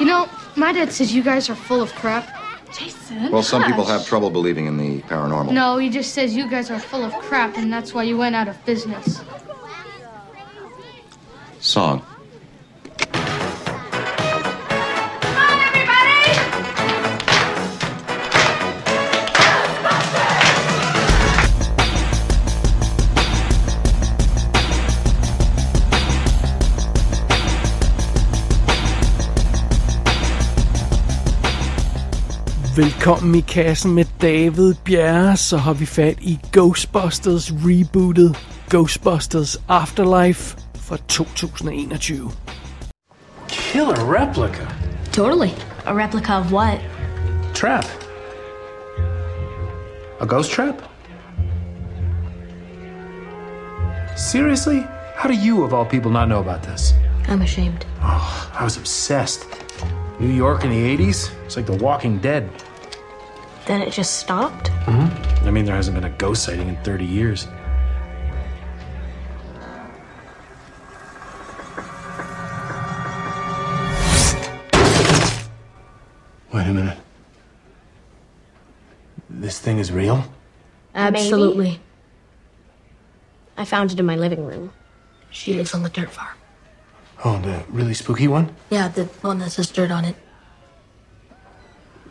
You know, my dad says you guys are full of crap. Jason. Well, some hush. people have trouble believing in the paranormal. No, he just says you guys are full of crap, and that's why you went out of business. Song. Velkommen i kassen med David Bjerre, så har vi fat i Ghostbusters rebootet Ghostbusters Afterlife fra 2021. Killer replica. Totally. A replica of what? Trap. A ghost trap? Seriously? How do you, of all people, not know about this? I'm ashamed. I was obsessed. New York in the 80s? It's like The Walking Dead. Then it just stopped? Mm-hmm. I mean, there hasn't been a ghost sighting in 30 years. Wait a minute. This thing is real? Absolutely. I found it in my living room. She lives on the dirt farm. Oh, the really spooky one? Yeah, the one that says dirt on it.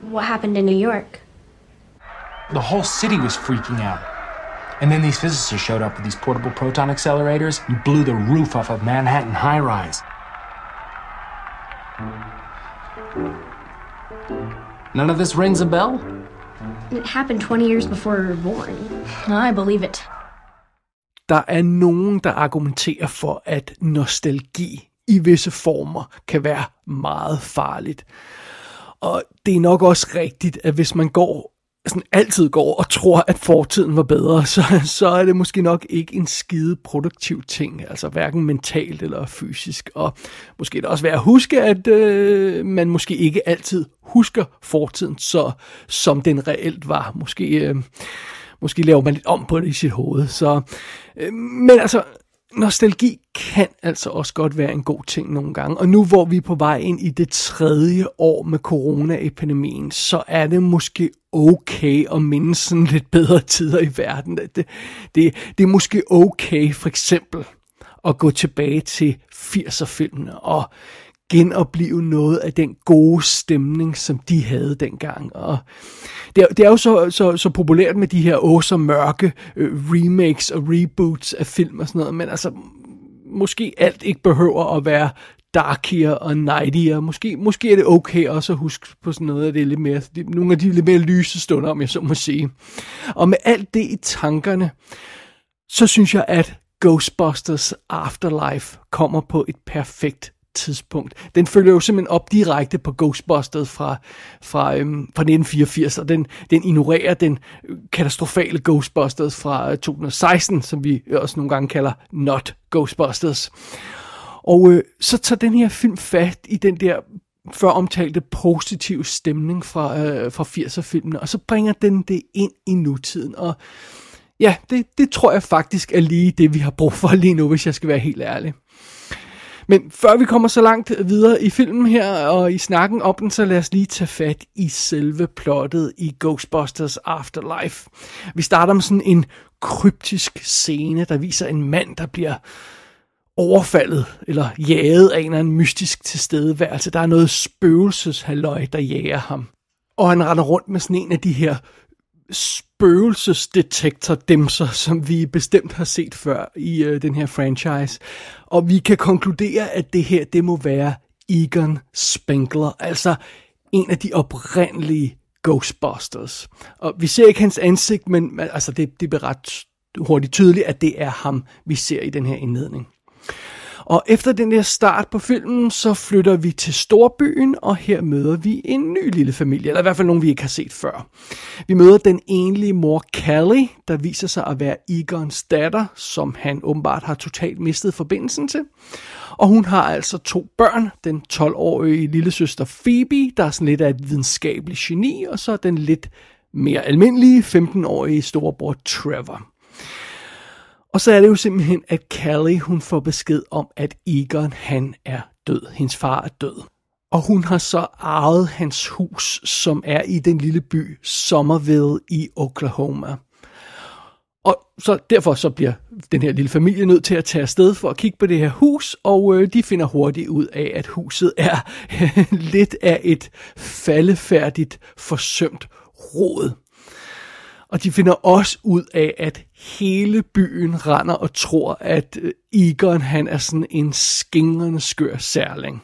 What happened in New York? The whole city was freaking out. And then these physicists showed up with these portable proton accelerators and blew the roof off of Manhattan high rise. None of this rings a bell? It happened 20 years before we were born. I believe it. Der er nogen, der argumenterer for, at nostalgi i visse former kan være meget farligt. Og det er nok også rigtigt, at hvis man går sådan altid går og tror, at fortiden var bedre, så, så er det måske nok ikke en skide produktiv ting, altså hverken mentalt eller fysisk. Og måske er det også værd at huske, at øh, man måske ikke altid husker fortiden, så som den reelt var. Måske, øh, måske laver man lidt om på det i sit hoved. Så, øh, men altså, nostalgi kan altså også godt være en god ting nogle gange. Og nu hvor vi er på vej ind i det tredje år med coronaepidemien, så er det måske okay at minde sådan lidt bedre tider i verden. Det, det, det, er måske okay for eksempel at gå tilbage til 80'er-filmene og genopleve noget af den gode stemning, som de havde dengang. Og det er, det er jo så, så, så populært med de her åh så mørke øh, remakes og reboots af film og sådan noget, men altså måske alt ikke behøver at være darkier og nightier. Måske, måske er det okay også at huske på sådan noget af det lidt mere, nogle af de lidt mere lyse stunder, om jeg så må sige. Og med alt det i tankerne, så synes jeg, at Ghostbusters Afterlife kommer på et perfekt tidspunkt. Den følger jo simpelthen op direkte på Ghostbusters fra, fra, øhm, fra 1984, og den, den ignorerer den katastrofale Ghostbusters fra øh, 2016, som vi også nogle gange kalder Not Ghostbusters. Og øh, så tager den her film fat i den der før omtalte positive stemning fra, øh, fra 80'er-filmene, og så bringer den det ind i nutiden, og ja, det, det tror jeg faktisk er lige det, vi har brug for lige nu, hvis jeg skal være helt ærlig. Men før vi kommer så langt videre i filmen her og i snakken om den, så lad os lige tage fat i selve plottet i Ghostbusters Afterlife. Vi starter med sådan en kryptisk scene, der viser en mand, der bliver overfaldet eller jaget af en eller anden mystisk tilstedeværelse. Der er noget spøgelseshalløj, der jager ham. Og han render rundt med sådan en af de her spøgelsesdetektor-demser, som vi bestemt har set før i øh, den her franchise. Og vi kan konkludere, at det her, det må være Egon Spengler, altså en af de oprindelige Ghostbusters. Og vi ser ikke hans ansigt, men men, altså det, det bliver ret hurtigt tydeligt, at det er ham, vi ser i den her indledning. Og efter den der start på filmen, så flytter vi til storbyen, og her møder vi en ny lille familie, eller i hvert fald nogen, vi ikke har set før. Vi møder den enlige mor Callie, der viser sig at være Egons datter, som han åbenbart har totalt mistet forbindelsen til. Og hun har altså to børn, den 12-årige lille søster Phoebe, der er sådan lidt af et videnskabeligt geni, og så den lidt mere almindelige 15-årige storebror Trevor. Og så er det jo simpelthen, at Callie hun får besked om, at Egon han er død. Hendes far er død. Og hun har så arvet hans hus, som er i den lille by Somerville i Oklahoma. Og så derfor så bliver den her lille familie nødt til at tage afsted for at kigge på det her hus, og øh, de finder hurtigt ud af, at huset er lidt af et faldefærdigt, forsømt rod. Og de finder også ud af, at hele byen render og tror, at øh, Egon han er sådan en skingrende skør særling.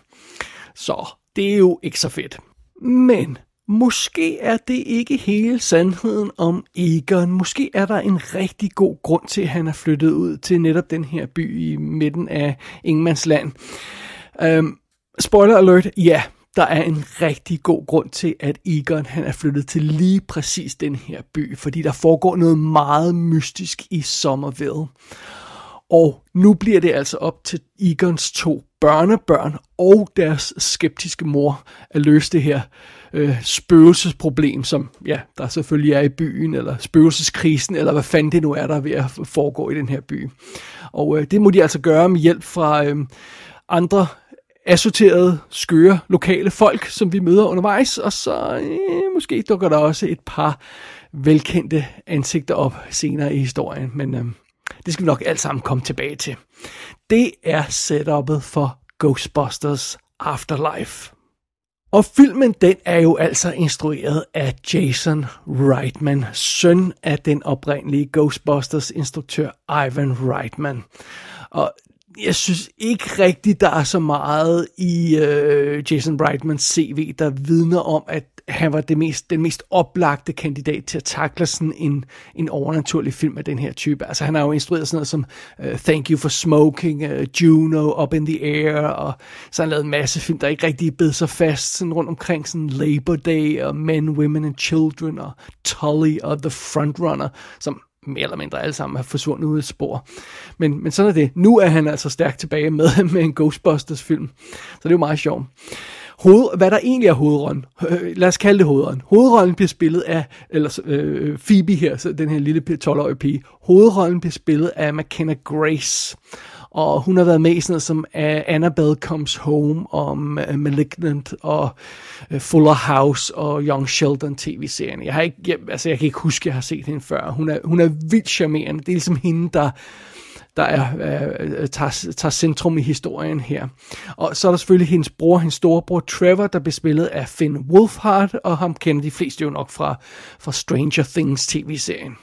Så det er jo ikke så fedt. Men måske er det ikke hele sandheden om Egon. Måske er der en rigtig god grund til, at han er flyttet ud til netop den her by i midten af Ingemandsland. Um, øhm, spoiler alert, ja, der er en rigtig god grund til, at Egon han er flyttet til lige præcis den her by, fordi der foregår noget meget mystisk i Somerville. Og nu bliver det altså op til Egons to børnebørn og deres skeptiske mor at løse det her øh, spøgelsesproblem, som ja, der selvfølgelig er i byen, eller spøgelseskrisen, eller hvad fanden det nu er, der er ved at foregå i den her by. Og øh, det må de altså gøre med hjælp fra øh, andre assorterede, skøre, lokale folk, som vi møder undervejs, og så øh, måske dukker der også et par velkendte ansigter op senere i historien, men øh, det skal vi nok alt sammen komme tilbage til. Det er setupet for Ghostbusters Afterlife. Og filmen, den er jo altså instrueret af Jason Reitman, søn af den oprindelige Ghostbusters instruktør Ivan Reitman. Og jeg synes ikke rigtigt, der er så meget i øh, Jason Reitmans CV, der vidner om, at han var det mest, den mest oplagte kandidat til at takle sådan en, en overnaturlig film af den her type. Altså han har jo instrueret sådan noget som uh, Thank You for Smoking, uh, Juno, Up in the Air, og så har han lavet en masse film, der ikke rigtig bed sig fast sådan rundt omkring sådan Labor Day, og Men, Women and Children, og Tully, og The Frontrunner, som mere eller mindre alle sammen har forsvundet ud af spor. Men, men sådan er det. Nu er han altså stærkt tilbage med, med en Ghostbusters film. Så det er jo meget sjovt. Hoved, hvad der egentlig er hovedrollen, øh, lad os kalde det hovedrollen. Hovedrollen bliver spillet af, eller øh, øh, Phoebe her, så den her lille 12-årige pige. Hovedrollen bliver spillet af McKenna Grace. Og hun har været med i sådan noget som øh, uh, Annabelle Comes Home, og uh, Malignant, og uh, Fuller House, og Young Sheldon tv-serien. Jeg, har ikke, jeg, altså, jeg kan ikke huske, at jeg har set hende før. Hun er, hun er vildt charmerende. Det er ligesom hende, der der er, øh, tager, tager centrum i historien her. Og så er der selvfølgelig hendes bror, hendes storebror Trevor, der bliver spillet af Finn Wolfhard, og ham kender de fleste jo nok fra, fra Stranger Things tv-serien.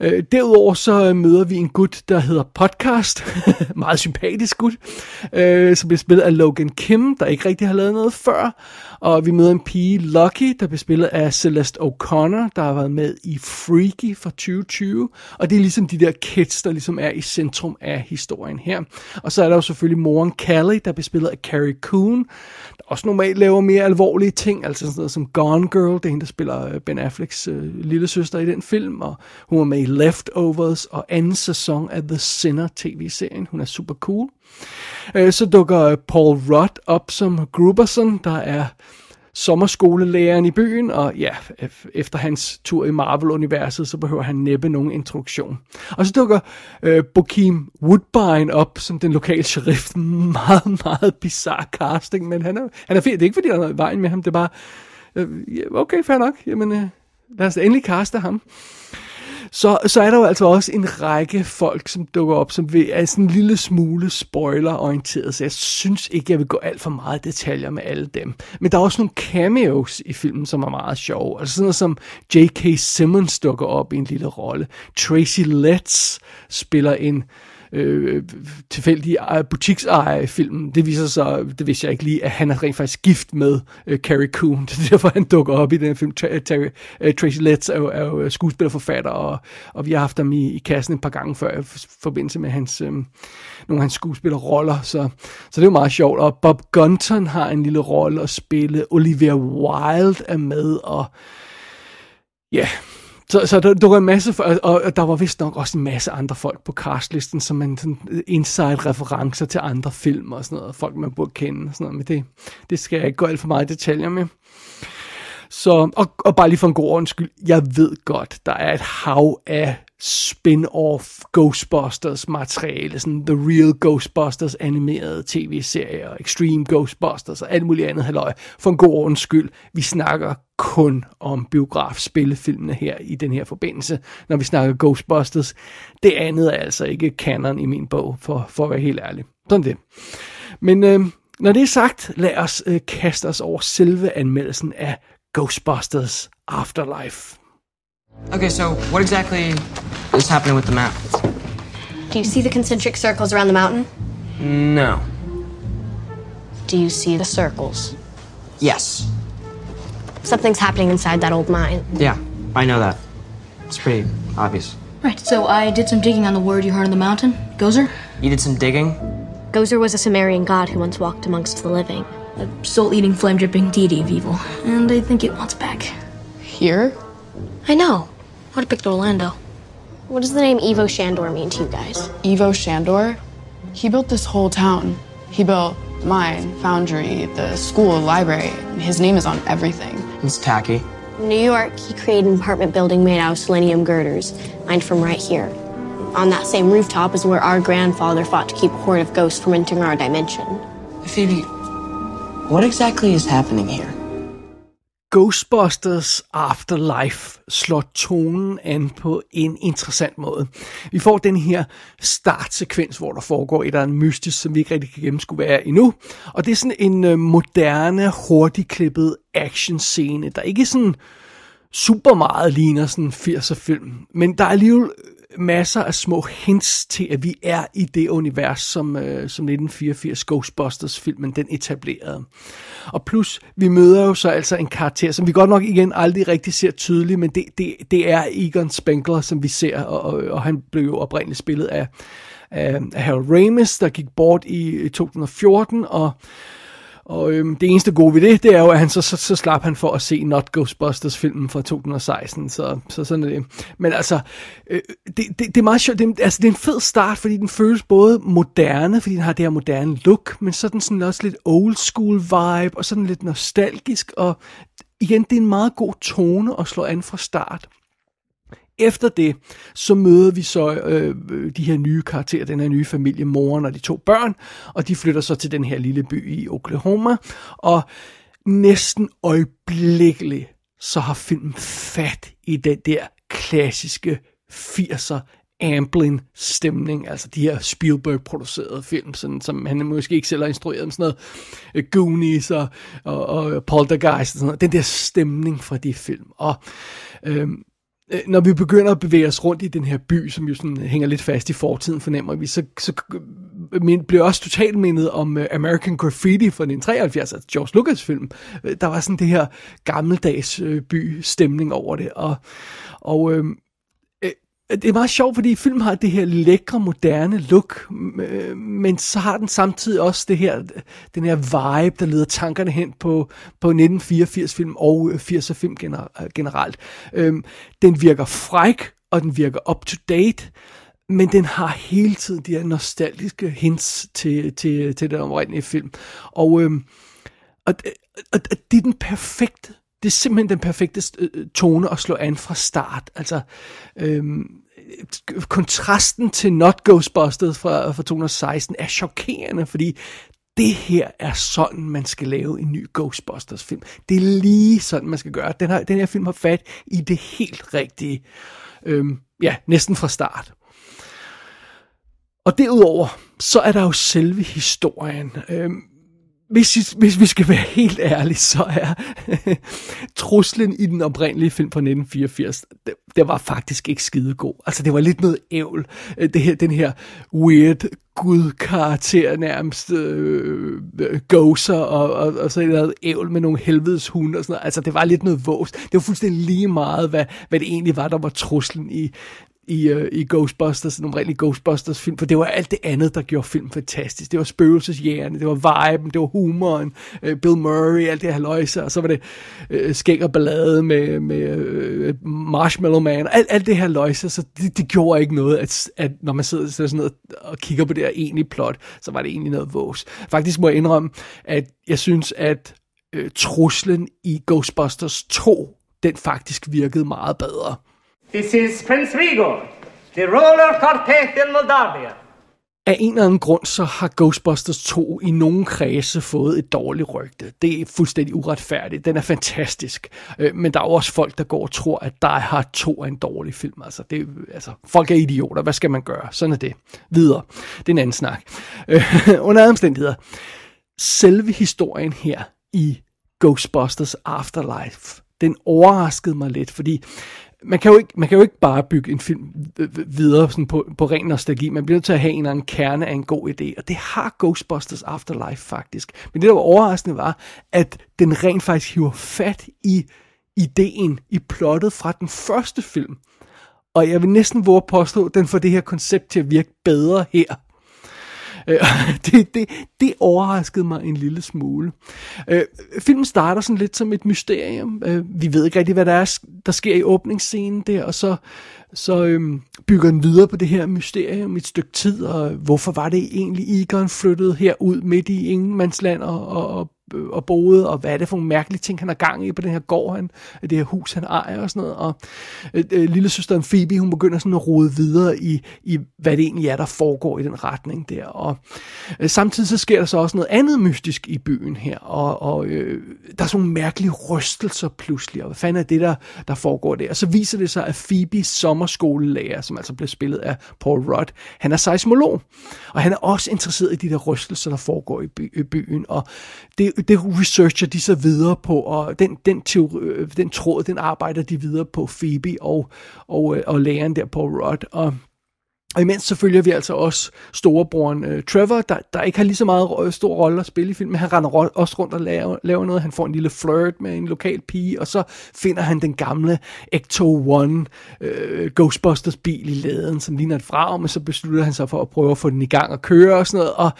Øh, derudover så øh, møder vi en gut, der hedder Podcast. Meget sympatisk gut. Øh, som bliver spillet af Logan Kim, der ikke rigtig har lavet noget før. Og vi møder en pige, Lucky, der bliver spillet af Celeste O'Connor, der har været med i Freaky fra 2020. Og det er ligesom de der kids, der ligesom er i centrum af historien her. Og så er der jo selvfølgelig moren Callie, der bliver spillet af Carrie Coon, der også normalt laver mere alvorlige ting, altså sådan noget som Gone Girl, det er hende, der spiller øh, Ben Afflecks øh, lille søster i den film, og hun var med i Leftovers og anden sæson af The Sinner tv-serien. Hun er super cool. Øh, så dukker Paul Rudd op som Gruberson, der er sommerskolelæreren i byen, og ja, efter hans tur i Marvel-universet, så behøver han næppe nogen introduktion. Og så dukker øh, Bokeem Woodbine op som den lokale sheriff. Meget, meget bizarre casting, men han er, han er fed. Det er ikke, fordi der er noget i vejen med ham, det er bare, øh, okay, fair nok, jamen øh, lad os endelig kaste ham så, så er der jo altså også en række folk, som dukker op, som vil, er sådan en lille smule spoiler-orienteret, så jeg synes ikke, jeg vil gå alt for meget detaljer med alle dem. Men der er også nogle cameos i filmen, som er meget sjove. Altså sådan noget som J.K. Simmons dukker op i en lille rolle. Tracy Letts spiller en øh, tilfældige butiksejer i filmen. Det viser sig, det vidste jeg ikke lige, at han er rent faktisk gift med øh, Carrie Coon. Det er derfor, han dukker op i den film. Tra- øh, øh, Tracy Letts er jo, er jo øh, skuespillerforfatter, og, og vi har haft ham i, i kassen et par gange før i forbindelse med hans, øh, nogle af hans skuespillerroller. Så, så det er jo meget sjovt. Og Bob Gunton har en lille rolle at spille. Olivia Wilde er med, og ja, yeah, så, så der, der var en masse, og, og der var vist nok også en masse andre folk på castlisten, som man sådan øh, inside-referencer til andre film og sådan noget, folk man burde kende og sådan noget, men det, det skal jeg ikke gå alt for meget i detaljer med. Så, og, og bare lige for en god ordens skyld, jeg ved godt, der er et hav af spin-off Ghostbusters materiale, sådan The Real Ghostbusters animerede tv-serier, Extreme Ghostbusters og alt muligt andet halløj. For en god ordens skyld, vi snakker kun om biograf-spillefilmene her i den her forbindelse, når vi snakker Ghostbusters. Det andet er altså ikke canon i min bog, for, for at være helt ærlig. Sådan det. Men øh, når det er sagt, lad os øh, kaste os over selve anmeldelsen af Ghostbusters Afterlife. Okay, so what exactly is happening with the map? Do you see the concentric circles around the mountain? No. Do you see the circles? Yes. Something's happening inside that old mine. Yeah, I know that. It's pretty obvious. Right, so I did some digging on the word you heard on the mountain. Gozer? You did some digging? Gozer was a Sumerian god who once walked amongst the living. A soul eating, flame dripping deity of evil. And I think it wants back. Here? I know. Would have picked Orlando. What does the name Evo Shandor mean to you guys? Evo Shandor? He built this whole town. He built mine, foundry, the school, library. His name is on everything. It's tacky. In New York, he created an apartment building made out of selenium girders, mined from right here. On that same rooftop is where our grandfather fought to keep a horde of ghosts from entering our dimension. Phoebe, what exactly is happening here? Ghostbusters Afterlife slår tonen an på en interessant måde. Vi får den her startsekvens, hvor der foregår et eller andet mystisk, som vi ikke rigtig kan gennemskue, hvad er endnu. Og det er sådan en øh, moderne, hurtigklippet actionscene, der ikke sådan super meget ligner sådan en 80'er film, men der er alligevel masser af små hints til, at vi er i det univers, som, øh, som 1984 Ghostbusters-filmen den etablerede. Og plus, vi møder jo så altså en karakter, som vi godt nok igen aldrig rigtig ser tydeligt, men det, det, det er Egon Spengler, som vi ser, og, og, og han blev jo oprindeligt spillet af, af, Harold Ramis, der gik bort i, i 2014, og og øhm, det eneste gode ved det, det er jo, at han så, så, så slap han for at se Not Ghostbusters-filmen fra 2016, så, så sådan er det. Men altså, øh, det, det, det er meget sjovt, det, altså, det er en fed start, fordi den føles både moderne, fordi den har det her moderne look, men så er den sådan også lidt old school vibe, og sådan lidt nostalgisk, og igen, det er en meget god tone at slå an fra start. Efter det, så møder vi så øh, de her nye karakterer, den her nye familie, moren og de to børn, og de flytter så til den her lille by i Oklahoma, og næsten øjeblikkeligt, så har filmen fat i den der klassiske 80'er Amblin stemning, altså de her Spielberg-producerede film, sådan, som han måske ikke selv har instrueret, men sådan noget øh, Goonies og, og, og Poltergeist og sådan noget. Den der stemning fra de film. Og øhm, Øh, når vi begynder at bevæge os rundt i den her by, som jo sådan hænger lidt fast i fortiden, fornemmer vi, så, så men, blev også totalt mindet om uh, American Graffiti fra 1973, altså George Lucas film. Øh, der var sådan det her gammeldags uh, by-stemning over det, og, og uh, det er meget sjovt, fordi filmen har det her lækre, moderne look, men så har den samtidig også det her, den her vibe, der leder tankerne hen på, på 1984-film og øh, 80'er-film generelt. Øhm, den virker fræk, og den virker up-to-date, men den har hele tiden de her nostalgiske hints til, til, til den oprindelige film. Og, øhm, og, og, og det er den perfekte det er simpelthen den perfekte øh, øh, tone at slå an fra start. Altså, øhm, kontrasten til Not Ghostbusters fra, fra 2016 er chokerende, fordi det her er sådan, man skal lave en ny Ghostbusters film. Det er lige sådan, man skal gøre. Den her, den her film har fat i det helt rigtige. Øhm, ja, næsten fra start. Og derudover, så er der jo selve historien. Øhm, hvis, hvis vi skal være helt ærlige, så er truslen i den oprindelige film fra 1984, det, det var faktisk ikke skidegod. Altså, det var lidt noget ævl. Øh, det her, den her weird gud-karakter nærmest øh, øh, gozer, og, og, og så noget ævl med nogle helvedes hunde og sådan noget. Altså, det var lidt noget vås. Det var fuldstændig lige meget, hvad, hvad det egentlig var, der var truslen i, i, uh, i Ghostbusters, en oprindelig Ghostbusters film, for det var alt det andet, der gjorde film fantastisk. Det var spøgelsesjægerne, det var viben, det var humoren, uh, Bill Murray, alt det her løjse, og så var det uh, skæg og ballade med, med uh, Marshmallow Man, alt, alt det her løjse, så det, det gjorde ikke noget, at, at når man sidder sådan noget og kigger på det her egentlige plot, så var det egentlig noget vås. Faktisk må jeg indrømme, at jeg synes, at øh, truslen i Ghostbusters 2, den faktisk virkede meget bedre. This is Prince Vigo, the ruler quartet in Moldavia. Af en eller anden grund, så har Ghostbusters 2 i nogle kredse fået et dårligt rygte. Det er fuldstændig uretfærdigt. Den er fantastisk. Øh, men der er også folk, der går og tror, at Die Hard 2 er en dårlig film. Altså, det, altså, folk er idioter. Hvad skal man gøre? Sådan er det. Videre. Det er en anden snak. Øh, under under omstændigheder. Selve historien her i Ghostbusters Afterlife, den overraskede mig lidt, fordi man kan, jo ikke, man kan jo ikke bare bygge en film videre sådan på, på ren nostalgi. Man bliver nødt til at have en eller anden kerne af en god idé, og det har Ghostbusters Afterlife faktisk. Men det, der var overraskende, var, at den rent faktisk hiver fat i ideen, i plottet fra den første film. Og jeg vil næsten våge at påstå, at den får det her koncept til at virke bedre her. Øh, det, det, det overraskede mig en lille smule. Øh, filmen starter sådan lidt som et mysterium. Øh, vi ved ikke rigtig, hvad der er, der sker i åbningsscenen der, og så, så øh, bygger den videre på det her mysterium et stykke tid, og hvorfor var det egentlig, Egon flyttede herud midt i ingenmandsland og, og, og Øh, og boede, og hvad er det for nogle mærkelige ting, han har gang i på den her gård, han, det her hus, han ejer og sådan noget. Og øh, øh, lille søsteren Phoebe, hun begynder sådan at rode videre i, i, hvad det egentlig er, der foregår i den retning der. Og øh, samtidig så sker der så også noget andet mystisk i byen her, og, og øh, der er sådan nogle mærkelige rystelser pludselig, og hvad fanden er det, der, der foregår der? Og så viser det sig, at Phoebes sommerskolelærer, som altså bliver spillet af Paul Rudd, han er seismolog, og han er også interesseret i de der rystelser, der foregår i, by, i byen, og det, det researcher de så videre på, og den, den, teori, øh, den tråd, den arbejder de videre på, Phoebe og, og, øh, og læreren der på Rod, og og imens så følger vi altså også storebroren øh, Trevor, der, der ikke har lige så meget stor rolle at spille i filmen. Han render også rundt og laver, laver noget. Han får en lille flirt med en lokal pige, og så finder han den gamle Ecto-1 øh, Ghostbusters bil i laden, som ligner et frag, men så beslutter han sig for at prøve at få den i gang og køre og sådan noget. Og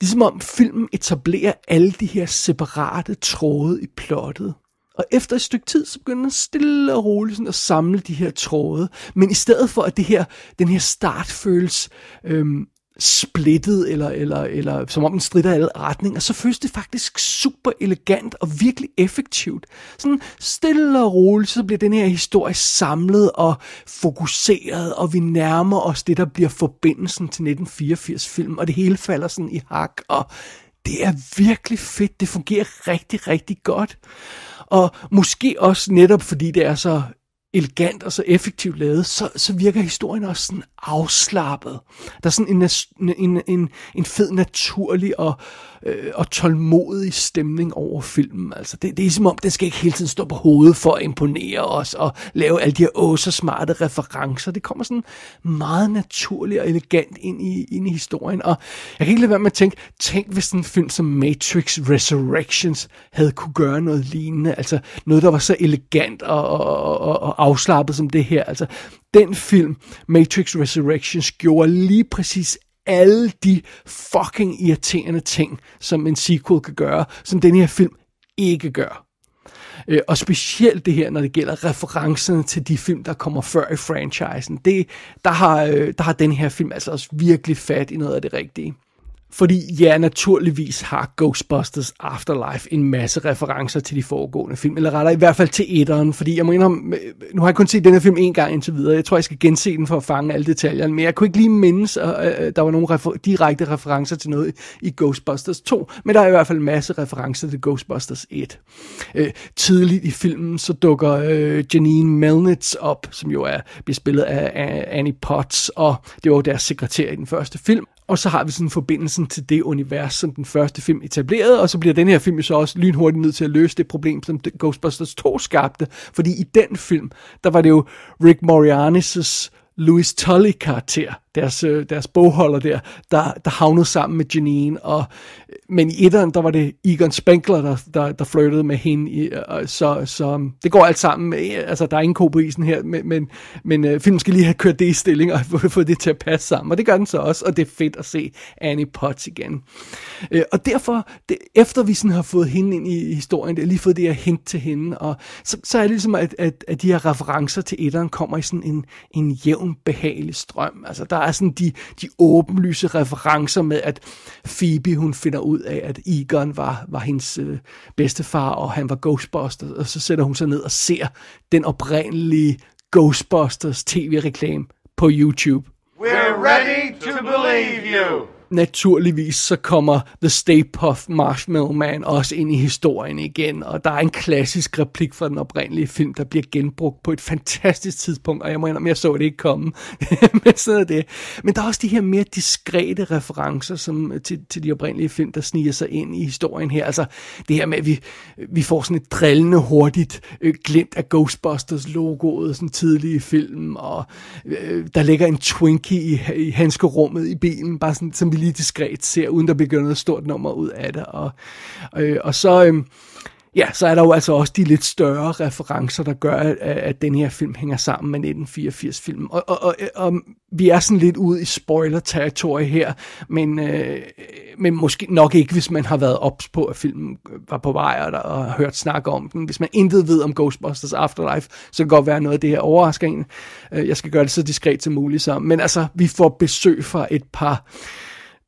Ligesom om filmen etablerer alle de her separate tråde i plottet. Og efter et stykke tid, så begynder den stille og roligt sådan at samle de her tråde. Men i stedet for, at det her, den her start føles øhm, splittet, eller, eller, eller som om den strider i alle retninger, så føles det faktisk super elegant og virkelig effektivt. Sådan stille og roligt, så bliver den her historie samlet og fokuseret, og vi nærmer os det, der bliver forbindelsen til 1984-film, og det hele falder sådan i hak, og det er virkelig fedt. Det fungerer rigtig, rigtig godt. Og måske også netop fordi det er så elegant og så effektivt lavet, så, så virker historien også sådan afslappet. Der er sådan en, en, en, en fed, naturlig og, øh, Øh, og tålmodig stemning over filmen. Altså, det, det er som om, den skal ikke hele tiden stå på hovedet for at imponere os og lave alle de her åh, så smarte referencer. Det kommer sådan meget naturligt og elegant ind i, ind i historien. Og jeg kan ikke lade være med at tænke, tænk hvis en film som Matrix Resurrections havde kunne gøre noget lignende. Altså noget, der var så elegant og, og, og, og afslappet som det her. Altså den film, Matrix Resurrections, gjorde lige præcis alle de fucking irriterende ting, som en sequel kan gøre, som den her film ikke gør. Øh, og specielt det her, når det gælder referencerne til de film, der kommer før i franchisen. Det, der, har, øh, der har den her film altså også virkelig fat i noget af det rigtige. Fordi ja, naturligvis har Ghostbusters Afterlife en masse referencer til de foregående film, eller rettere i hvert fald til etteren, fordi jeg må indrømme, øh, nu har jeg kun set den her film en gang indtil videre, jeg tror, jeg skal gense den for at fange alle detaljerne, men jeg kunne ikke lige mindes, at øh, øh, der var nogle refer- direkte referencer til noget i Ghostbusters 2, men der er i hvert fald en masse referencer til Ghostbusters 1. Uh, tidligt i filmen, så dukker Janine Melnitz op, som jo er, bliver spillet af Annie Potts, og det var deres sekretær i den første film, og så har vi sådan forbindelsen til det univers, som den første film etablerede, og så bliver den her film jo så også lynhurtigt nødt til at løse det problem, som Ghostbusters 2 skabte. Fordi i den film, der var det jo Rick Moranis' Louis Tully karakter, deres, øh, deres bogholder der, der, der havnede sammen med Janine, og, men i etteren, der var det Egon Spengler, der, der, der flirtede med hende, i, øh, øh, så, så um, det går alt sammen, altså der er ingen ko på isen her, men, men, men uh, filmen skal lige have kørt det i stilling, og få det til at passe sammen, og det gør den så også, og det er fedt at se Annie Potts igen. Uh, og derfor, det, efter vi sådan har fået hende ind i historien, det lige fået det her hint til hende, og så, så er det ligesom, at, at, at de her referencer til etteren kommer i sådan en, en jævn, behagelig strøm, altså der er sådan de, de åbenlyse referencer med, at Phoebe, hun finder ud af, at Egon var, var hendes øh, bedstefar, og han var Ghostbuster, og så sætter hun sig ned og ser den oprindelige Ghostbusters tv-reklame på YouTube. We're ready to believe you. Naturligvis så kommer The Stay Puft Marshmallow Man også ind i historien igen, og der er en klassisk replik fra den oprindelige film, der bliver genbrugt på et fantastisk tidspunkt, og jeg må indrømme, jeg så det ikke komme. Men sådan er det. Men der er også de her mere diskrete referencer som, til, til de oprindelige film, der sniger sig ind i historien her. Altså det her med, at vi, vi får sådan et drillende hurtigt øh, glimt af Ghostbusters logoet sådan tidlige film, filmen, og øh, der ligger en Twinkie i, i handskerummet i bilen, bare sådan, som vi lige diskret ser, uden der bliver noget stort nummer ud af det. Og, øh, og så, øh, ja, så er der jo altså også de lidt større referencer, der gør, at, at den her film hænger sammen med 1984-filmen. Og, og, og, og vi er sådan lidt ude i spoiler-territorie her, men, øh, men måske nok ikke, hvis man har været ops på, at filmen var på vej og, og har hørt snak om den. Hvis man intet ved om Ghostbusters Afterlife, så kan det godt være noget af det her overrasker en. Øh, jeg skal gøre det så diskret som muligt så. Men altså, vi får besøg fra et par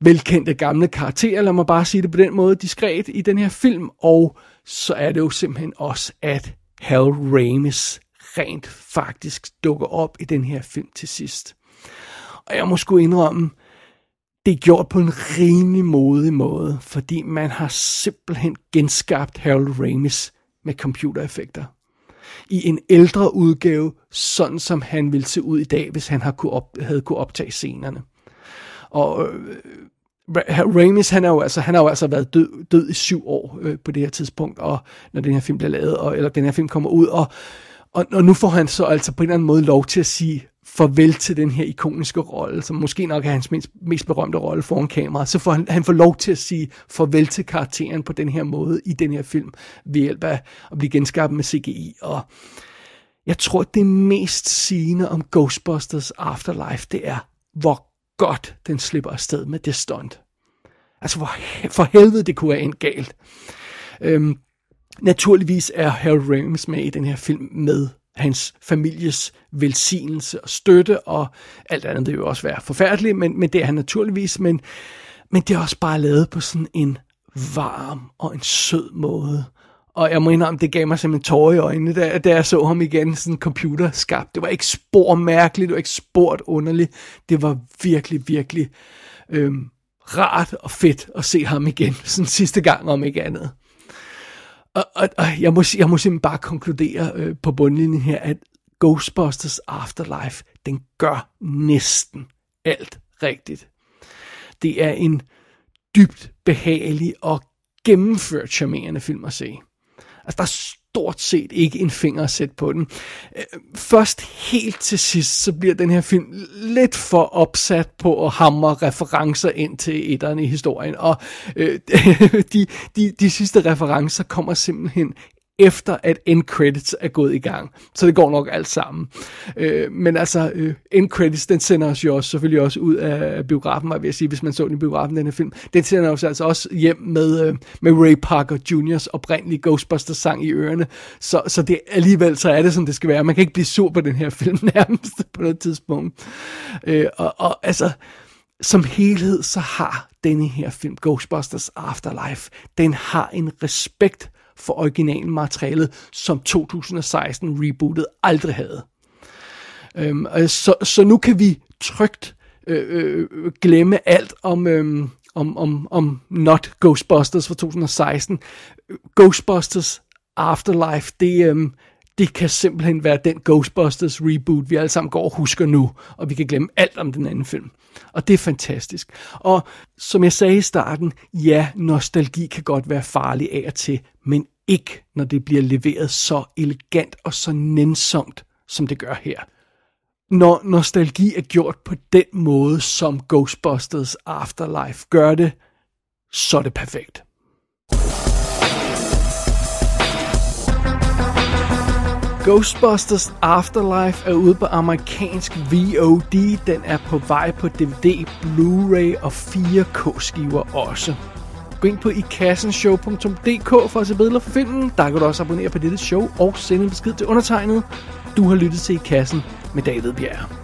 velkendte gamle karakterer, lad mig bare sige det på den måde, diskret i den her film, og så er det jo simpelthen også, at Hal Ramis rent faktisk dukker op i den her film til sidst. Og jeg må sgu indrømme, det er gjort på en rimelig modig måde, fordi man har simpelthen genskabt Harold Ramis med computereffekter. I en ældre udgave, sådan som han ville se ud i dag, hvis han havde kunne, havde kunne optage scenerne. Og øh, Ramis, han er jo altså, han har jo altså været død, død i syv år øh, på det her tidspunkt, og når den her film bliver lavet, og, eller den her film kommer ud, og, og, og nu får han så altså på en eller anden måde lov til at sige farvel til den her ikoniske rolle, som måske nok er hans mest, mest berømte rolle foran kamera, så får han, han får lov til at sige farvel til karakteren på den her måde i den her film, ved hjælp af at blive genskabt med CGI, og jeg tror, det mest sigende om Ghostbusters Afterlife, det er, hvor godt den slipper afsted med det stunt. Altså for, for helvede, det kunne være endt galt. Øhm, naturligvis er Harold Ramis med i den her film med hans families velsignelse og støtte, og alt andet det vil jo også være forfærdeligt, men, men det er han naturligvis, men, men det er også bare lavet på sådan en varm og en sød måde. Og jeg må indrømme, det gav mig simpelthen tårer i øjnene, da, da jeg så ham igen, sådan computerskabt. Det var ikke spor mærkeligt, det var ikke sport underligt. Det var virkelig, virkelig øhm, rart og fedt at se ham igen, sådan sidste gang om ikke andet. Og, og, og jeg, må, jeg må simpelthen bare konkludere øh, på bundlinjen her, at Ghostbusters Afterlife, den gør næsten alt rigtigt. Det er en dybt behagelig og gennemført charmerende film at se. Altså, der er stort set ikke en finger at sætte på den. Øh, først helt til sidst, så bliver den her film lidt for opsat på at hamre referencer ind til etterne i historien, og øh, de, de, de sidste referencer kommer simpelthen efter at end credits er gået i gang. Så det går nok alt sammen. Øh, men altså, øh, end credits, den sender os jo også, selvfølgelig også ud af biografen, var jeg sige, hvis man så den i biografen, den her film. Den sender os altså også hjem med, øh, med Ray Parker Jr.'s oprindelige Ghostbusters sang i ørerne. Så, så det, alligevel så er det, som det skal være. Man kan ikke blive sur på den her film nærmest på noget tidspunkt. Øh, og, og altså, som helhed, så har denne her film, Ghostbusters Afterlife, den har en respekt for originalmaterialet, som 2016 rebootet aldrig havde. Øhm, øh, så, så nu kan vi trygt øh, øh, glemme alt om, øh, om, om, om Not Ghostbusters fra 2016. Ghostbusters Afterlife, det, øh, det kan simpelthen være den Ghostbusters reboot, vi alle sammen går og husker nu, og vi kan glemme alt om den anden film. Og det er fantastisk. Og som jeg sagde i starten, ja, nostalgi kan godt være farlig af og til, men ikke når det bliver leveret så elegant og så nænsomt, som det gør her. Når nostalgi er gjort på den måde, som Ghostbusters Afterlife gør det, så er det perfekt. Ghostbusters Afterlife er ude på amerikansk VOD. Den er på vej på DVD, Blu-ray og 4K-skiver også. Gå ind på ikassenshow.dk for at se billeder for filmen. Der kan du også abonnere på dette show og sende en besked til undertegnet. Du har lyttet til I Kassen med David Bjerg.